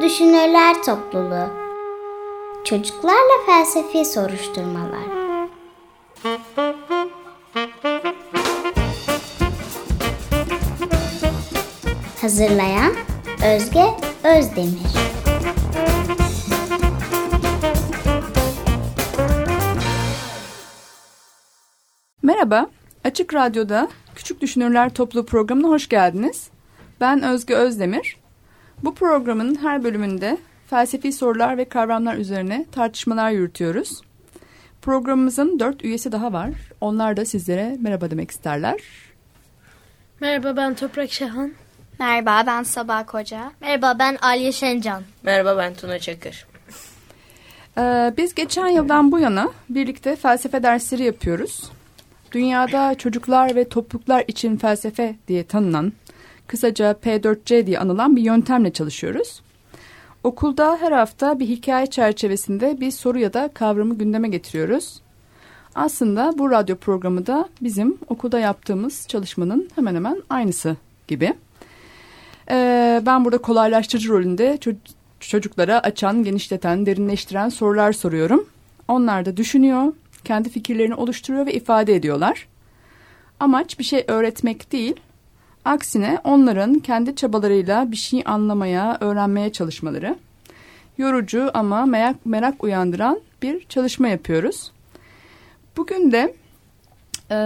Düşünürler Topluluğu Çocuklarla Felsefi Soruşturmalar Hazırlayan Özge Özdemir Merhaba, Açık Radyo'da Küçük Düşünürler Topluluğu programına hoş geldiniz. Ben Özge Özdemir. Bu programın her bölümünde felsefi sorular ve kavramlar üzerine tartışmalar yürütüyoruz. Programımızın dört üyesi daha var. Onlar da sizlere merhaba demek isterler. Merhaba ben Toprak Şahan. Merhaba ben Sabah Koca. Merhaba ben Aliye Şencan. Merhaba ben Tuna Çakır. Ee, biz geçen yıldan bu yana birlikte felsefe dersleri yapıyoruz. Dünyada çocuklar ve topluluklar için felsefe diye tanınan, kısaca P4C diye anılan bir yöntemle çalışıyoruz. Okulda her hafta bir hikaye çerçevesinde bir soru ya da kavramı gündeme getiriyoruz. Aslında bu radyo programı da bizim okulda yaptığımız çalışmanın hemen hemen aynısı gibi. Ee, ben burada kolaylaştırıcı rolünde çocuklara açan, genişleten, derinleştiren sorular soruyorum. Onlar da düşünüyor, kendi fikirlerini oluşturuyor ve ifade ediyorlar. Amaç bir şey öğretmek değil, aksine onların kendi çabalarıyla bir şey anlamaya, öğrenmeye çalışmaları. Yorucu ama merak, merak uyandıran bir çalışma yapıyoruz. Bugün de e,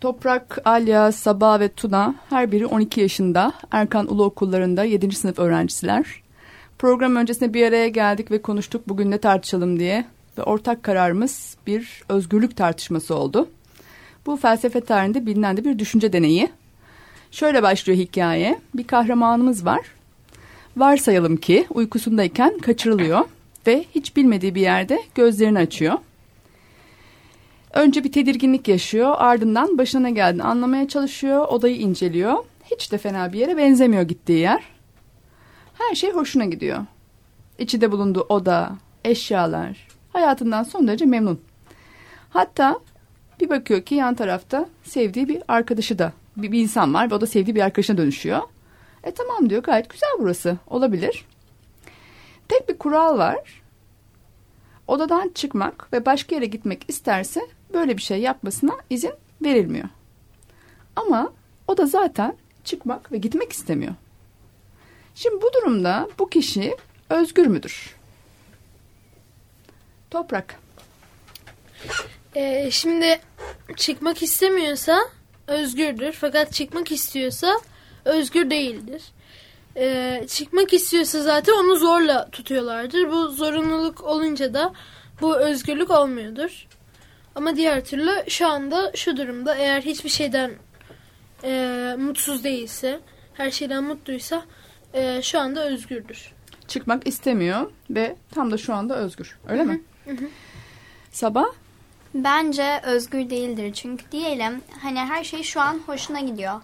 Toprak, Alya, Sabah ve Tuna her biri 12 yaşında Erkan Ulu Okullarında 7. sınıf öğrencisiler. Program öncesinde bir araya geldik ve konuştuk bugün ne tartışalım diye ve ortak kararımız bir özgürlük tartışması oldu. Bu felsefe tarihinde bilinen de bir düşünce deneyi. Şöyle başlıyor hikaye. Bir kahramanımız var. Varsayalım ki uykusundayken kaçırılıyor ve hiç bilmediği bir yerde gözlerini açıyor. Önce bir tedirginlik yaşıyor ardından başına geldiğini anlamaya çalışıyor odayı inceliyor. Hiç de fena bir yere benzemiyor gittiği yer. Her şey hoşuna gidiyor. İçinde bulunduğu oda, eşyalar, hayatından son derece memnun. Hatta bir bakıyor ki yan tarafta sevdiği bir arkadaşı da bir, bir insan var ve o da sevdiği bir arkadaşına dönüşüyor. E tamam diyor gayet güzel burası olabilir. Tek bir kural var. Odadan çıkmak ve başka yere gitmek isterse böyle bir şey yapmasına izin verilmiyor. Ama o da zaten çıkmak ve gitmek istemiyor. Şimdi bu durumda bu kişi özgür müdür? Toprak. Ee, şimdi çıkmak istemiyorsa özgürdür. Fakat çıkmak istiyorsa özgür değildir. Ee, çıkmak istiyorsa zaten onu zorla tutuyorlardır. Bu zorunluluk olunca da bu özgürlük olmuyordur. Ama diğer türlü şu anda şu durumda eğer hiçbir şeyden e, mutsuz değilse, her şeyden mutluysa e, şu anda özgürdür. Çıkmak istemiyor ve tam da şu anda özgür. Öyle mi? Sabah? Bence özgür değildir. Çünkü diyelim hani her şey şu an hoşuna gidiyor.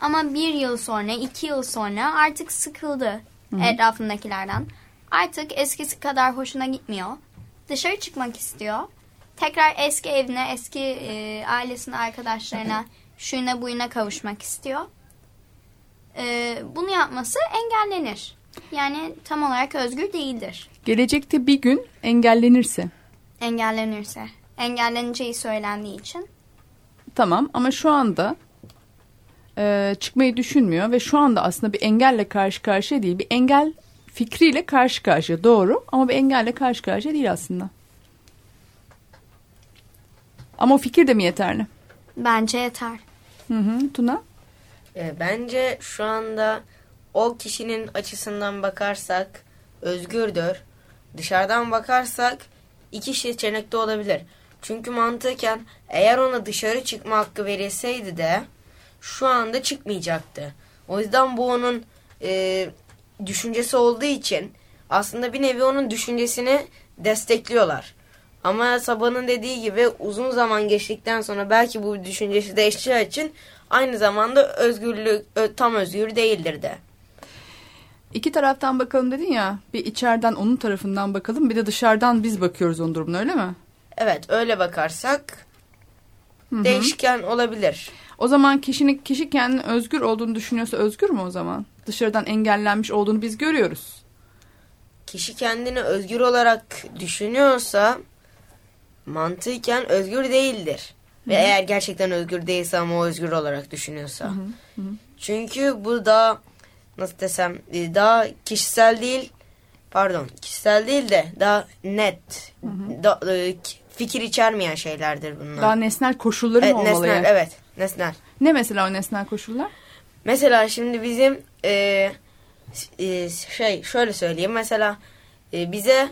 Ama bir yıl sonra, iki yıl sonra artık sıkıldı Hı -hı. etrafındakilerden. Artık eskisi kadar hoşuna gitmiyor. Dışarı çıkmak istiyor. Tekrar eski evine, eski e, ailesine, arkadaşlarına, şuyuna buyuna kavuşmak istiyor. E, bunu yapması engellenir. Yani tam olarak özgür değildir. Gelecekte bir gün engellenirse? Engellenirse. Engelleneceği söylendiği için. Tamam ama şu anda e, çıkmayı düşünmüyor ve şu anda aslında bir engelle karşı karşıya değil. Bir engel fikriyle karşı karşıya doğru ama bir engelle karşı karşıya değil aslında. Ama o fikir de mi yeterli? Bence yeter. Hı hı. Tuna? E, bence şu anda o kişinin açısından bakarsak özgürdür. Dışarıdan bakarsak iki seçenekte olabilir. Çünkü mantıken eğer ona dışarı çıkma hakkı verilseydi de şu anda çıkmayacaktı. O yüzden bu onun e, düşüncesi olduğu için aslında bir nevi onun düşüncesini destekliyorlar. Ama Sabah'ın dediği gibi uzun zaman geçtikten sonra belki bu düşüncesi değişeceği için aynı zamanda özgürlük tam özgür değildir de. İki taraftan bakalım dedin ya. Bir içeriden onun tarafından bakalım bir de dışarıdan biz bakıyoruz onun durumuna öyle mi? Evet öyle bakarsak Hı-hı. değişken olabilir. O zaman kişinin kişi kendini özgür olduğunu düşünüyorsa özgür mü o zaman? Dışarıdan engellenmiş olduğunu biz görüyoruz. kişi kendini özgür olarak düşünüyorsa mantıken özgür değildir. Ve eğer gerçekten özgür değilse ama o özgür olarak düşünüyorsa. Çünkü bu daha nasıl desem e, daha kişisel değil pardon kişisel değil de daha net da- e, fikir içermeyen şeylerdir bunlar. Daha nesnel koşulları Evet, mı olmalı? nesnel, yani? evet nesnel. Ne mesela o nesnel koşullar? Mesela şimdi bizim e, e, şey şöyle söyleyeyim mesela e, bize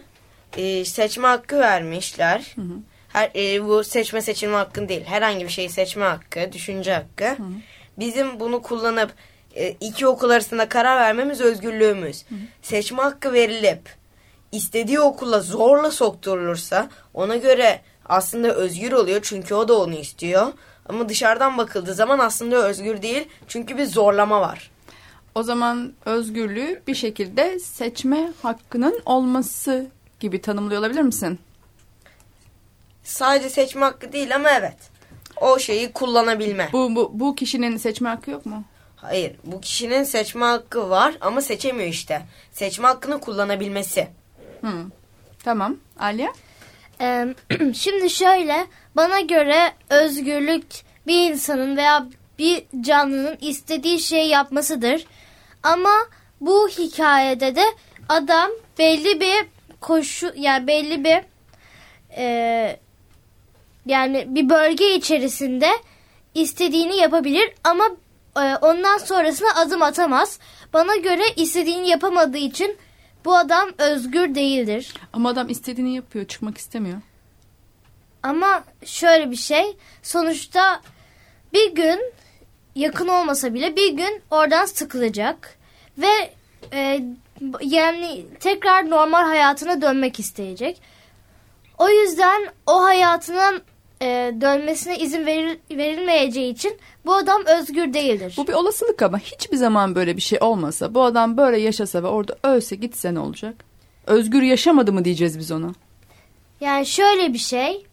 e, seçme hakkı vermişler. Her e, bu seçme seçilme hakkı değil. Herhangi bir şeyi seçme hakkı, düşünce hakkı. Bizim bunu kullanıp e, iki okul arasında karar vermemiz özgürlüğümüz. Seçme hakkı verilip istediği okula zorla sokturulursa ona göre aslında özgür oluyor çünkü o da onu istiyor. Ama dışarıdan bakıldığı zaman aslında özgür değil çünkü bir zorlama var. O zaman özgürlüğü bir şekilde seçme hakkının olması gibi tanımlıyor olabilir misin? Sadece seçme hakkı değil ama evet. O şeyi kullanabilme. Bu, bu, bu kişinin seçme hakkı yok mu? Hayır bu kişinin seçme hakkı var ama seçemiyor işte. Seçme hakkını kullanabilmesi. Hı. Tamam. Alya? Ee, şimdi şöyle bana göre özgürlük bir insanın veya bir canlının istediği şeyi yapmasıdır. Ama bu hikayede de adam belli bir koşu yani belli bir e, yani bir bölge içerisinde istediğini yapabilir ama e, ondan sonrasına adım atamaz. Bana göre istediğini yapamadığı için bu adam özgür değildir. Ama adam istediğini yapıyor. Çıkmak istemiyor. Ama şöyle bir şey. Sonuçta bir gün yakın olmasa bile bir gün oradan sıkılacak. Ve e, yani tekrar normal hayatına dönmek isteyecek. O yüzden o hayatının e, dönmesine izin veril, verilmeyeceği için bu adam özgür değildir. Bu bir olasılık ama hiçbir zaman böyle bir şey olmasa, bu adam böyle yaşasa ve orada ölse gitse ne olacak? Özgür yaşamadı mı diyeceğiz biz ona? Yani şöyle bir şey.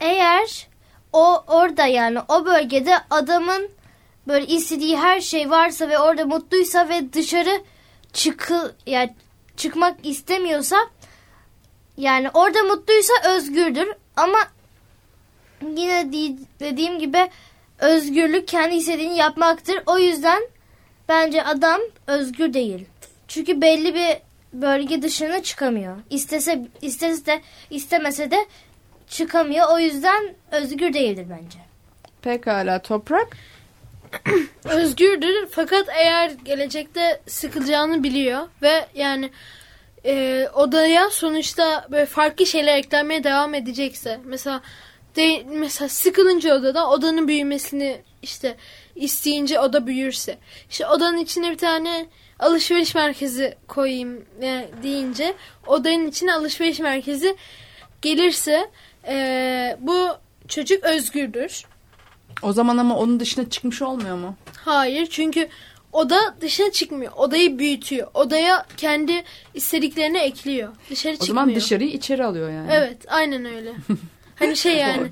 Eğer o orada yani o bölgede adamın böyle istediği her şey varsa ve orada mutluysa ve dışarı çıkı yani çıkmak istemiyorsa yani orada mutluysa özgürdür ama yine de- dediğim gibi özgürlük kendi istediğini yapmaktır. O yüzden bence adam özgür değil. Çünkü belli bir bölge dışına çıkamıyor. İstese istese de istemese de çıkamıyor. O yüzden özgür değildir bence. Pekala toprak. özgürdür fakat eğer gelecekte sıkılacağını biliyor ve yani e, odaya sonuçta böyle farklı şeyler eklenmeye devam edecekse mesela de, mesela sıkılınca odada odanın büyümesini işte isteyince oda büyürse işte odanın içine bir tane alışveriş merkezi koyayım yani deyince odanın içine alışveriş merkezi gelirse e, bu çocuk özgürdür. O zaman ama onun dışına çıkmış olmuyor mu? Hayır çünkü oda dışına çıkmıyor. Odayı büyütüyor. Odaya kendi istediklerini ekliyor. Dışarı O çıkmıyor. zaman dışarıyı içeri alıyor yani. Evet aynen öyle. hani şey yani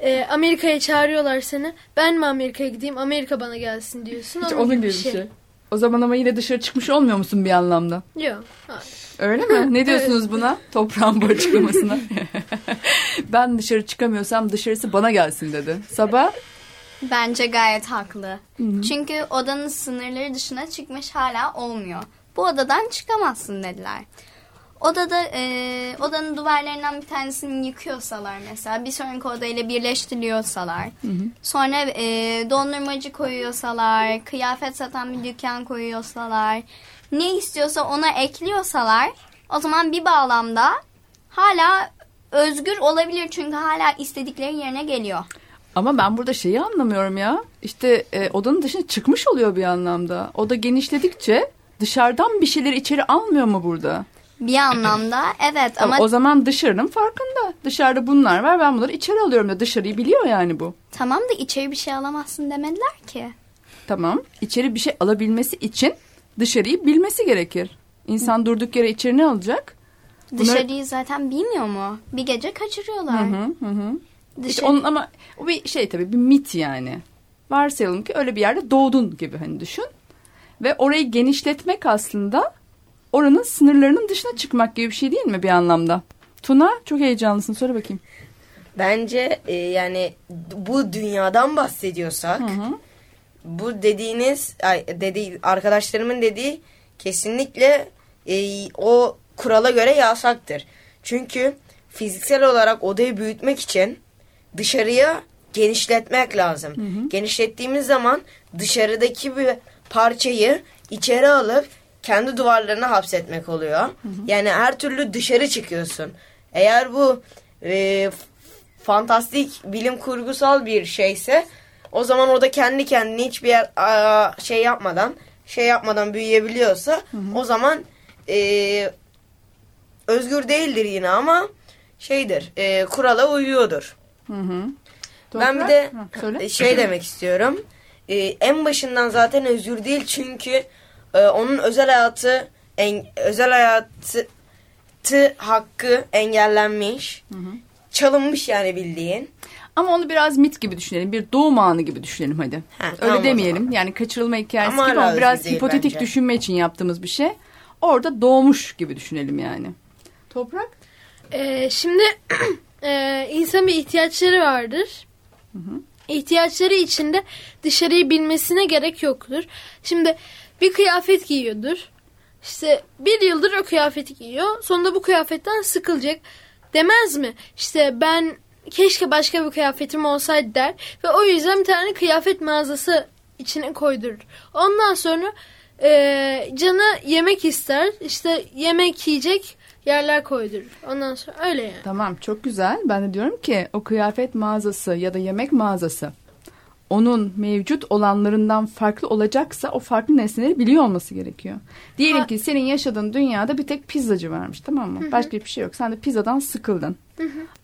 e, Amerika'ya çağırıyorlar seni. Ben mi Amerika'ya gideyim Amerika bana gelsin diyorsun. Hiç onun gibi bir şey. O zaman ama yine dışarı çıkmış olmuyor musun bir anlamda? Yok. Öyle mi? Ne diyorsunuz buna? Toprağın bu açıklamasına. ben dışarı çıkamıyorsam dışarısı bana gelsin dedi. Sabah Bence gayet haklı. Çünkü odanın sınırları dışına çıkmış hala olmuyor. Bu odadan çıkamazsın dediler. Odada e, odanın duvarlarından bir tanesini yıkıyorsalar mesela bir sonraki odayla birleştiriyorsalar sonra e, dondurmacı koyuyorsalar kıyafet satan bir dükkan koyuyorsalar ne istiyorsa ona ekliyorsalar o zaman bir bağlamda hala özgür olabilir çünkü hala istedikleri yerine geliyor. ama ben burada şeyi anlamıyorum ya. İşte e, odanın dışına çıkmış oluyor bir anlamda. Oda genişledikçe dışarıdan bir şeyleri içeri almıyor mu burada? Bir anlamda evet ama o zaman dışarının farkında. Dışarıda bunlar var ben bunları içeri alıyorum da dışarıyı biliyor yani bu. tamam da içeri bir şey alamazsın demediler ki. Tamam. İçeri bir şey alabilmesi için dışarıyı bilmesi gerekir. İnsan durduk yere içeri ne alacak? Bunlar- Dışarıyı zaten bilmiyor mu? Bir gece kaçırıyorlar. Hı hı hı. Dışarı... İşte onun ama o bir şey tabii bir mit yani. Varsayalım ki öyle bir yerde doğdun gibi hani düşün. Ve orayı genişletmek aslında oranın sınırlarının dışına çıkmak gibi bir şey değil mi bir anlamda? Tuna çok heyecanlısın. Söyle bakayım. Bence e, yani bu dünyadan bahsediyorsak bu dediğiniz ay, dedi arkadaşlarımın dediği kesinlikle e, o kurala göre yasaktır. Çünkü fiziksel olarak odayı büyütmek için dışarıya genişletmek lazım. Genişlettiğimiz zaman dışarıdaki bir parçayı içeri alıp kendi duvarlarına hapsetmek oluyor. Yani her türlü dışarı çıkıyorsun. Eğer bu e, fantastik bilim kurgusal bir şeyse o zaman o da kendi kendine hiçbir yer aa, şey yapmadan şey yapmadan büyüyebiliyorsa o zaman e, özgür değildir yine ama şeydir e, kurala uyuyordur. Hı hı. Ben bir de söyle. şey demek istiyorum. E, en başından zaten özgür değil çünkü e, onun özel hayatı en, özel hayatı tı hakkı engellenmiş. Çalınmış yani bildiğin. Ama onu biraz mit gibi düşünelim. Bir doğum anı gibi düşünelim hadi. Ha, Öyle tamam demeyelim. Yani kaçırılma hikayesi Ama gibi ama biraz hipotetik bence. düşünme için yaptığımız bir şey. Orada doğmuş gibi düşünelim yani. Toprak? Ee, şimdi e, insan bir ihtiyaçları vardır. İhtiyaçları içinde dışarıyı bilmesine gerek yoktur. Şimdi bir kıyafet giyiyordur. İşte bir yıldır o kıyafeti giyiyor. Sonunda bu kıyafetten sıkılacak. Demez mi? İşte ben keşke başka bir kıyafetim olsaydı der. Ve o yüzden bir tane kıyafet mağazası içine koydurur. Ondan sonra e, canı yemek ister. İşte yemek yiyecek yerler koydurur. Ondan sonra öyle yani. Tamam çok güzel. Ben de diyorum ki o kıyafet mağazası ya da yemek mağazası onun mevcut olanlarından farklı olacaksa o farklı nesneleri biliyor olması gerekiyor. Diyelim Ha- ki senin yaşadığın dünyada bir tek pizzacı varmış tamam mı? Başka bir şey yok. Sen de pizzadan sıkıldın.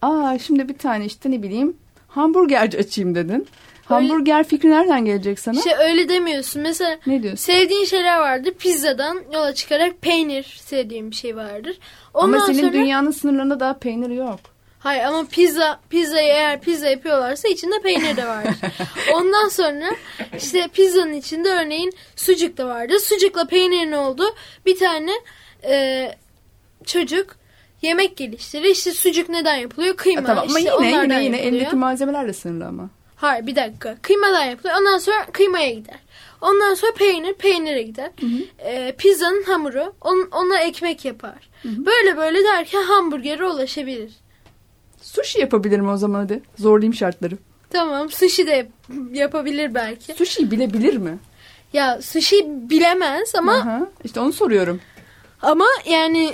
Aa şimdi bir tane işte ne bileyim hamburgerci açayım dedin. Hamburger fikri nereden gelecek sana? İşte öyle demiyorsun. Mesela Ne diyorsun? sevdiğin şeyler vardır. Pizzadan yola çıkarak peynir sevdiğim bir şey vardır. Ama Ondan senin sonra dünyanın sınırlarında daha peynir yok. Hayır ama pizza pizzayı eğer pizza yapıyorlarsa içinde peynir de vardır. Ondan sonra işte pizzanın içinde örneğin sucuk da vardır. Sucukla peynirin oldu. Bir tane e, çocuk yemek geliştirir. İşte sucuk neden yapılıyor? Kıyma. Ha, tamam ama işte yine yine yine yapılıyor. eldeki malzemelerle sınırlı ama. Hayır bir dakika. Kıymadan yapılıyor. Ondan sonra kıymaya gider. Ondan sonra peynir peynire gider. Ee, pizzanın hamuru on, ona ekmek yapar. Böyle böyle derken hamburgere ulaşabilir. Sushi yapabilirim o zaman hadi. Zorlayayım şartları. Tamam sushi de yap- yapabilir belki. Sushi bilebilir mi? Ya sushi bilemez ama Aha, işte onu soruyorum. ama yani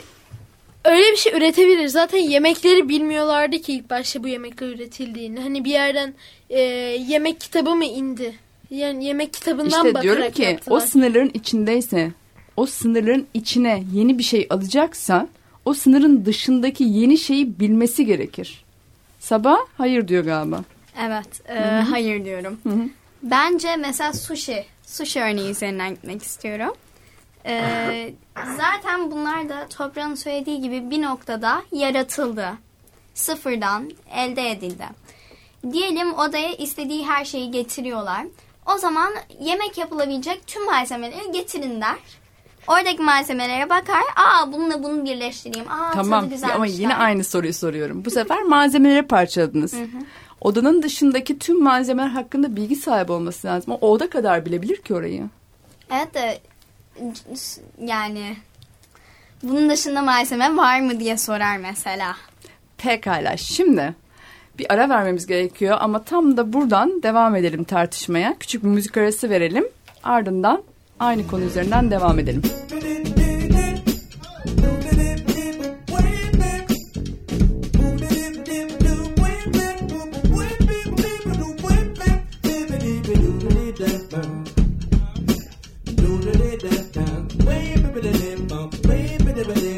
öyle bir şey üretebilir. Zaten yemekleri bilmiyorlardı ki ilk başta bu yemekler üretildiğini. Hani bir yerden e, yemek kitabı mı indi? Yani yemek kitabından İşte bakarak diyorum ki yaptılar. o sınırların içindeyse, o sınırların içine yeni bir şey alacaksa, o sınırın dışındaki yeni şeyi bilmesi gerekir. Sabah hayır diyor galiba. Evet, e, hayır diyorum. hı. Bence mesela sushi, sushi örneği üzerinden gitmek istiyorum. E, zaten bunlar da toprağın söylediği gibi bir noktada yaratıldı. Sıfırdan elde edildi. Diyelim odaya istediği her şeyi getiriyorlar. O zaman yemek yapılabilecek tüm malzemeleri getirin der. Oradaki malzemelere bakar. Aa bununla bunu birleştireyim. Aa tamam tadı ama yine aynı soruyu soruyorum. Bu sefer malzemeleri parçaladınız. Odanın dışındaki tüm malzemeler hakkında bilgi sahibi olması lazım. O oda kadar bilebilir ki orayı. Evet de yani bunun dışında malzeme var mı diye sorar mesela. Pekala şimdi bir ara vermemiz gerekiyor ama tam da buradan devam edelim tartışmaya. Küçük bir müzik arası verelim. Ardından aynı konu üzerinden devam edelim. Way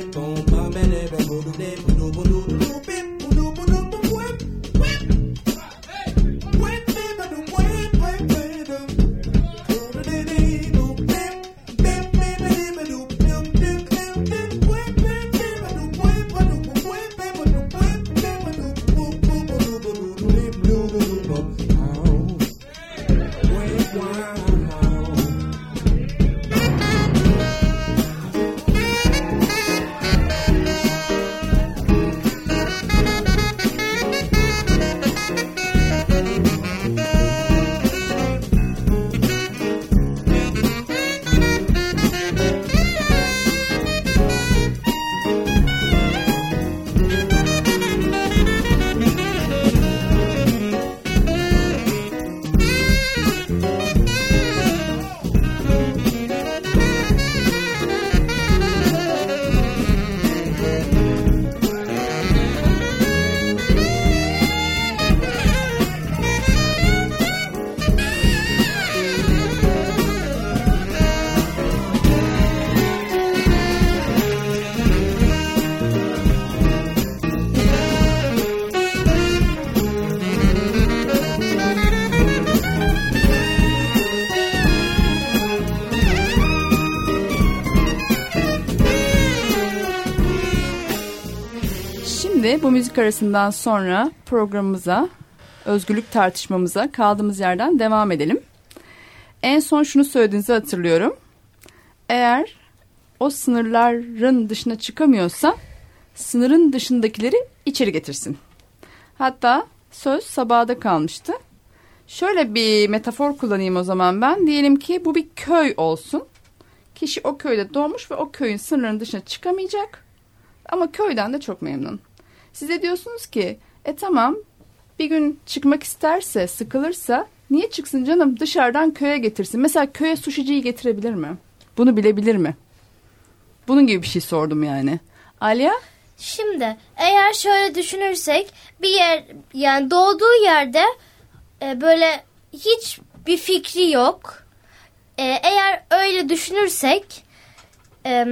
müzik arasından sonra programımıza, özgürlük tartışmamıza kaldığımız yerden devam edelim. En son şunu söylediğinizi hatırlıyorum. Eğer o sınırların dışına çıkamıyorsa sınırın dışındakileri içeri getirsin. Hatta söz sabahda kalmıştı. Şöyle bir metafor kullanayım o zaman ben. Diyelim ki bu bir köy olsun. Kişi o köyde doğmuş ve o köyün sınırının dışına çıkamayacak. Ama köyden de çok memnun. Size diyorsunuz ki e tamam bir gün çıkmak isterse sıkılırsa niye çıksın canım dışarıdan köye getirsin. Mesela köye suşiciyi getirebilir mi? Bunu bilebilir mi? Bunun gibi bir şey sordum yani. Alya? Şimdi eğer şöyle düşünürsek bir yer yani doğduğu yerde e, böyle hiç bir fikri yok. E, eğer öyle düşünürsek e,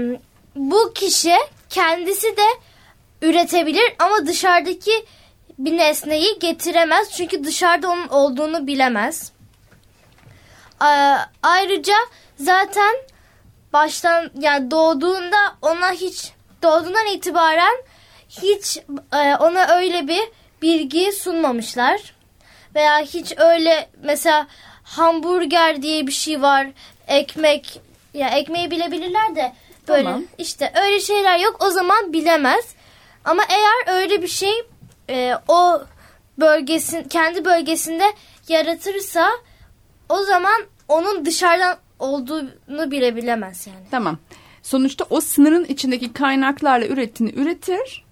bu kişi kendisi de üretebilir ama dışarıdaki bir nesneyi getiremez çünkü dışarıda onun olduğunu bilemez. Ayrıca zaten baştan yani doğduğunda ona hiç doğduğundan itibaren hiç e, ona öyle bir bilgi sunmamışlar. Veya hiç öyle mesela hamburger diye bir şey var. Ekmek ya ekmeği bilebilirler de böyle Tamam. işte öyle şeyler yok o zaman bilemez. Ama eğer öyle bir şey e, o bölgesin kendi bölgesinde yaratırsa o zaman onun dışarıdan olduğunu bile bilemez yani. Tamam. Sonuçta o sınırın içindeki kaynaklarla ürettiğini üretir.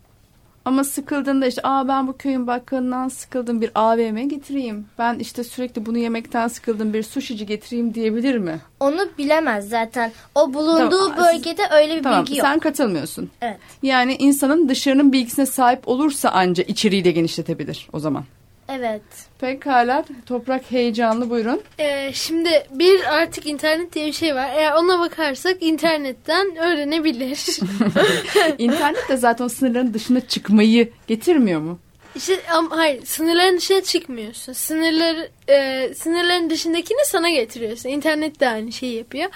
Ama sıkıldığında işte aa ben bu köyün bakkalından sıkıldım bir AVM getireyim. Ben işte sürekli bunu yemekten sıkıldım bir sushici getireyim diyebilir mi? Onu bilemez zaten. O bulunduğu Tamam, bölgede öyle bir Tamam bilgi yok. sen katılmıyorsun. Evet. Yani insanın dışarının bilgisine sahip olursa anca içeriği de genişletebilir o zaman. Evet. Pekala toprak heyecanlı buyurun. Ee, şimdi bir artık internet diye bir şey var. Eğer ona bakarsak internetten öğrenebilir. İnternet de zaten o sınırların dışına çıkmayı getirmiyor mu? işte ama hayır sınırların dışına çıkmıyorsun. Sınırlar e, sınırların dışındakini sana getiriyorsun. İnternet de aynı şeyi yapıyor.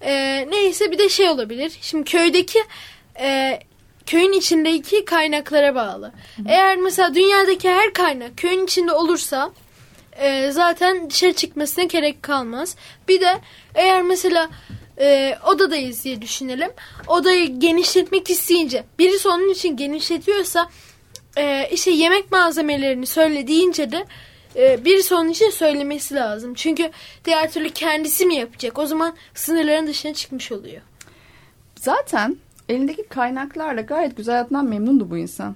E, neyse bir de şey olabilir. Şimdi köydeki e, köyün içindeki kaynaklara bağlı. Eğer mesela dünyadaki her kaynak köyün içinde olursa e, zaten dışarı çıkmasına gerek kalmaz. Bir de eğer mesela e, odadayız diye düşünelim. Odayı genişletmek isteyince birisi onun için genişletiyorsa e, işte yemek malzemelerini söyle deyince de e, birisi onun için söylemesi lazım. Çünkü diğer türlü kendisi mi yapacak? O zaman sınırların dışına çıkmış oluyor. Zaten elindeki kaynaklarla gayet güzel hayatından memnundu bu insan.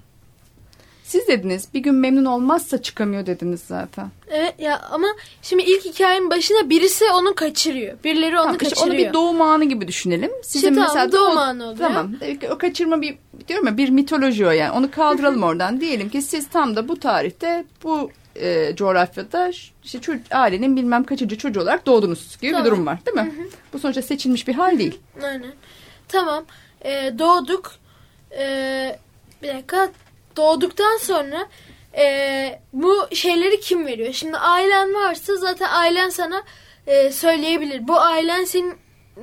Siz dediniz bir gün memnun olmazsa çıkamıyor dediniz zaten. Evet ya ama şimdi ilk hikayenin başına birisi onu kaçırıyor. Birileri onu Tamam, işte kaçırıyor. onu bir doğum anı gibi düşünelim. Sizin tamam, mesela doğum doğ- anı oluyor. Tamam. E, O kaçırma bir diyorum ya bir mitoloji o yani. Onu kaldıralım oradan. Diyelim ki siz tam da bu tarihte bu e, coğrafyada işte çocuk, ailenin bilmem kaçıncı çocuğu olarak doğdunuz gibi Tamam. bir durum var değil mi? Bu sonuçta seçilmiş bir hal değil. Aynen. Tamam. Ee, doğduk. Ee, bir dakika. Doğduktan sonra ee, bu şeyleri kim veriyor? Şimdi ailen varsa zaten ailen sana ee, söyleyebilir. Bu ailen senin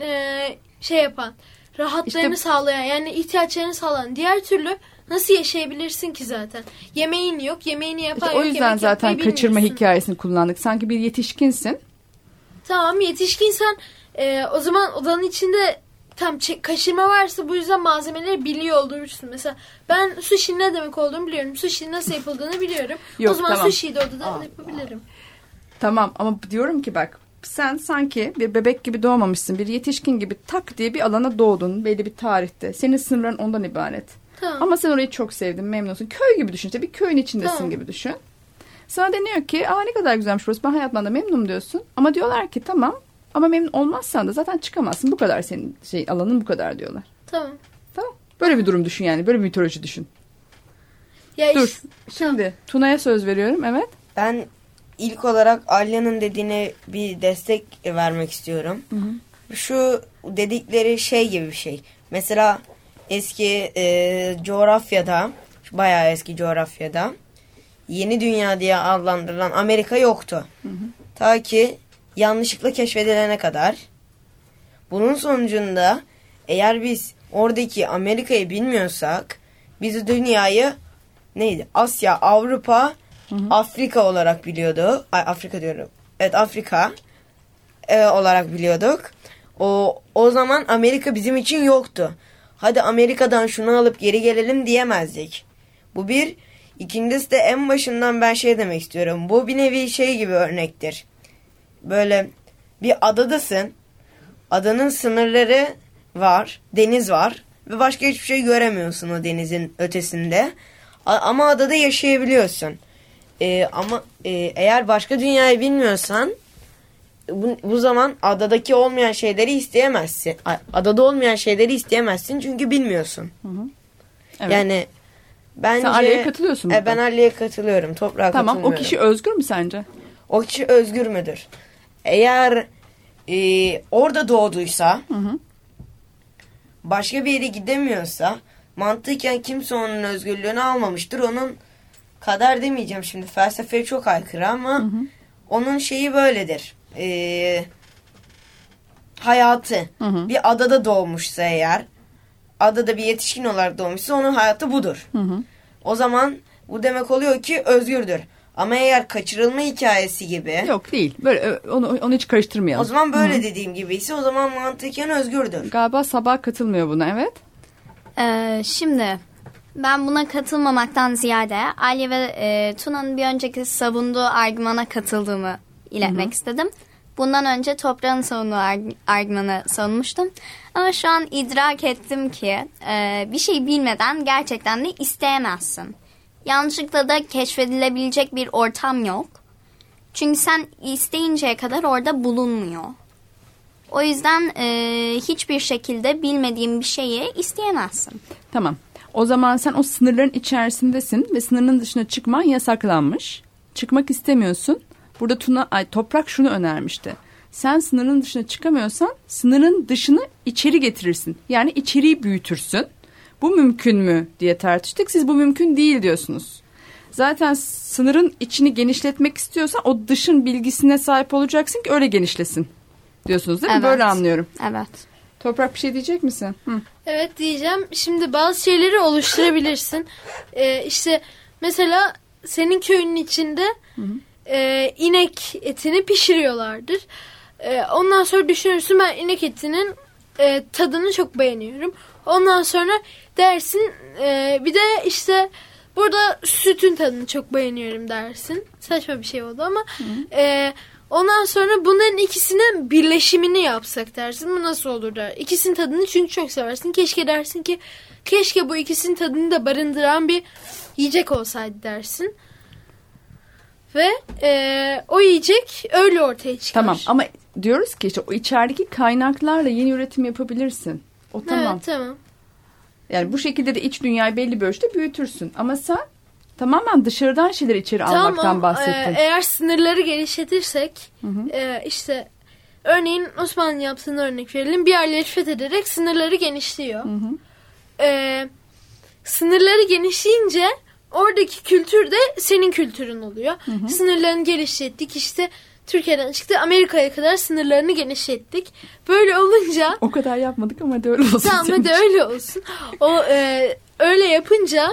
ee, şey yapan, rahatlarını İşte- sağlayan yani ihtiyaçlarını sağlayan. Diğer türlü nasıl yaşayabilirsin ki zaten? Yemeğin yok, yemeğini yapan İşte o yok, yüzden yemek zaten kaçırma bilmiyorsun. hikayesini kullandık. Sanki bir yetişkinsin. Tamam yetişkinsen e, o zaman odanın içinde tam kaşırma varsa bu yüzden malzemeleri biliyor olursun. Mesela ben sushi ne demek olduğunu biliyorum. Sushi nasıl yapıldığını biliyorum. Yok, o zaman tamam. sushi'yi de odada Aa. yapabilirim. Tamam ama diyorum ki bak sen sanki bir bebek gibi doğmamışsın. Bir yetişkin gibi tak diye bir alana doğdun belli bir tarihte. Senin sınırların ondan ibaret. Tamam. Ama sen orayı çok sevdin, memnunsun. Köy gibi düşün işte bir köyün içindesin Tamam. gibi düşün. Sana deniyor ki aa ne kadar güzelmiş burası ben hayatımdan da memnunum diyorsun. Ama diyorlar ki tamam ama memnun olmazsan da zaten çıkamazsın. Bu kadar senin şey alanın bu kadar diyorlar. Tamam. Tamam. Böyle bir durum düşün yani. Böyle bir mitoloji düşün. Ya Dur. işte- Şimdi Tuna'ya söz veriyorum. Evet. Ben ilk olarak Alya'nın dediğine bir destek vermek istiyorum. Şu dedikleri şey gibi bir şey. Mesela eski e, coğrafyada, bayağı eski coğrafyada yeni dünya diye adlandırılan Amerika yoktu. Ta ki yanlışlıkla keşfedilene kadar. Bunun sonucunda eğer biz oradaki Amerika'yı bilmiyorsak biz dünyayı neydi? Asya, Avrupa, Afrika olarak biliyordu. Ay Afrika diyorum. Evet Afrika e, olarak biliyorduk. O o zaman Amerika bizim için yoktu. Hadi Amerika'dan şunu alıp geri gelelim diyemezdik. Bu bir. İkincisi de en başından ben şey demek istiyorum. Bu bir nevi şey gibi örnektir. Böyle bir adadasın. Adanın sınırları var. Deniz var. Ve başka hiçbir şey göremiyorsun o denizin ötesinde. A- ama adada yaşayabiliyorsun. Ee, ama e, eğer başka dünyayı bilmiyorsan bu, bu zaman adadaki olmayan şeyleri isteyemezsin. Adada olmayan şeyleri isteyemezsin çünkü bilmiyorsun. Evet. Yani bence Sen Ali'ye katılıyorsun E, burada. ben Ali'ye katılıyorum. Toprağa tamam o kişi özgür mü sence? O kişi özgür müdür? Eğer e, orada doğduysa başka bir yere gidemiyorsa mantıken kimse onun özgürlüğünü almamıştır. Onun kader demeyeceğim şimdi felsefeye çok aykırı ama onun şeyi böyledir. E, hayatı Hı hı. bir adada doğmuşsa eğer adada bir yetişkin olarak doğmuşsa onun hayatı budur. Hı hı. O zaman bu demek oluyor ki özgürdür. Ama eğer kaçırılma hikayesi gibi Yok değil. Böyle onu onu hiç karıştırmayalım. o zaman böyle dediğim gibi ise o zaman mantıken özgürdür. Galiba sabah katılmıyor buna evet. Ee, şimdi ben buna katılmamaktan ziyade Ali ve e, Tuna'nın bir önceki savunduğu argümana katıldığımı iletmek istedim. Bundan önce toprağın savunduğu arg- argümanı savunmuştum. Ama şu an idrak ettim ki e, bir şey bilmeden gerçekten de isteyemezsin. Yanlışlıkla da keşfedilebilecek bir ortam yok. Çünkü sen isteyinceye kadar orada bulunmuyor. O yüzden e, hiçbir şekilde bilmediğin bir şeyi isteyemezsin. Tamam. O zaman sen o sınırların içerisindesin ve sınırın dışına çıkman yasaklanmış. Çıkmak istemiyorsun. Burada Tuna, ay Toprak şunu önermişti. Sen sınırın dışına çıkamıyorsan sınırın dışını içeri getirirsin. Yani içeriği büyütürsün. Bu mümkün mü diye tartıştık. Siz bu mümkün değil diyorsunuz. Zaten sınırın içini genişletmek istiyorsan o dışın bilgisine sahip olacaksın ki öyle genişlesin. Diyorsunuz değil mi? Evet. Böyle anlıyorum. Evet. Toprak bir şey diyecek misin? Hı. Evet diyeceğim. Şimdi bazı şeyleri oluşturabilirsin. Ee, işte mesela senin köyünün içinde e, inek etini pişiriyorlardır. E, ondan sonra düşünürsün ben inek etinin e, tadını çok beğeniyorum. Ondan sonra dersin e, bir de işte burada sütün tadını çok beğeniyorum dersin. Saçma bir şey oldu ama e, ondan sonra bunların ikisinin birleşimini yapsak dersin. Bu nasıl olur der. İkisinin tadını çünkü çok seversin. Keşke dersin ki keşke bu ikisinin tadını da barındıran bir yiyecek olsaydı dersin. Ve e, o yiyecek öyle ortaya çıkar. Tamam ama diyoruz ki işte o içerideki kaynaklarla yeni üretim yapabilirsin. O tamam. Evet tamam. Yani bu şekilde de iç dünyayı belli bir ölçüde büyütürsün. Ama sen tamamen dışarıdan şeyleri içeri almaktan Tamam, bahsettin. e, eğer sınırları genişletirsek e, işte örneğin Osmanlı yaptığını örnek verelim. Bir yerleri fethederek sınırları genişliyor. E, sınırları genişleyince oradaki kültür de senin kültürün oluyor. Sınırlarını genişlettik işte Türkiye'den çıktı Amerika'ya kadar sınırlarını genişlettik. Böyle olunca O kadar yapmadık ama hadi öyle olsun. Tamam hadi öyle olsun. O e, öyle yapınca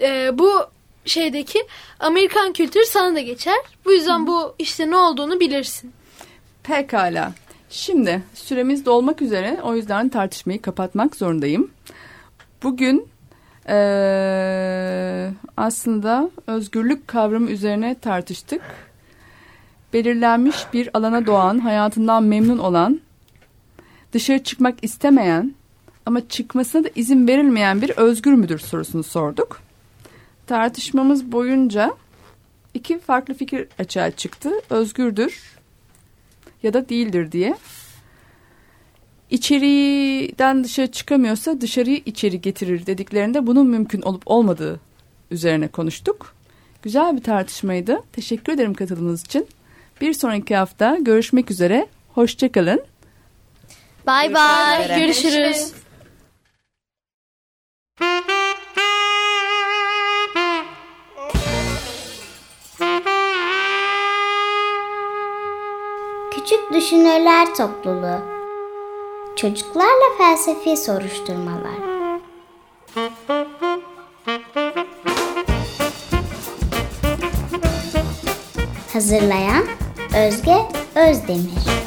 e, bu şeydeki Amerikan kültürü sana da geçer. Bu yüzden bu işte ne olduğunu bilirsin. Pekala. Şimdi süremiz dolmak üzere o yüzden tartışmayı kapatmak zorundayım. Bugün eee, aslında özgürlük kavramı üzerine tartıştık. Belirlenmiş bir alana doğan, hayatından memnun olan, dışarı çıkmak istemeyen ama çıkmasına da izin verilmeyen bir özgür müdür sorusunu sorduk. Tartışmamız boyunca iki farklı fikir açığa çıktı. Özgürdür ya da değildir diye. İçeriden dışarı çıkamıyorsa dışarıyı içeri getirir dediklerinde bunun mümkün olup olmadığı üzerine konuştuk. Güzel bir tartışmaydı. Teşekkür ederim katıldığınız için. Bir sonraki hafta görüşmek üzere. Hoşçakalın. Bay bay. Görüşürüz. Küçük Düşünürler Topluluğu Çocuklarla Felsefi Soruşturmalar Hazırlayan Özge Özdemir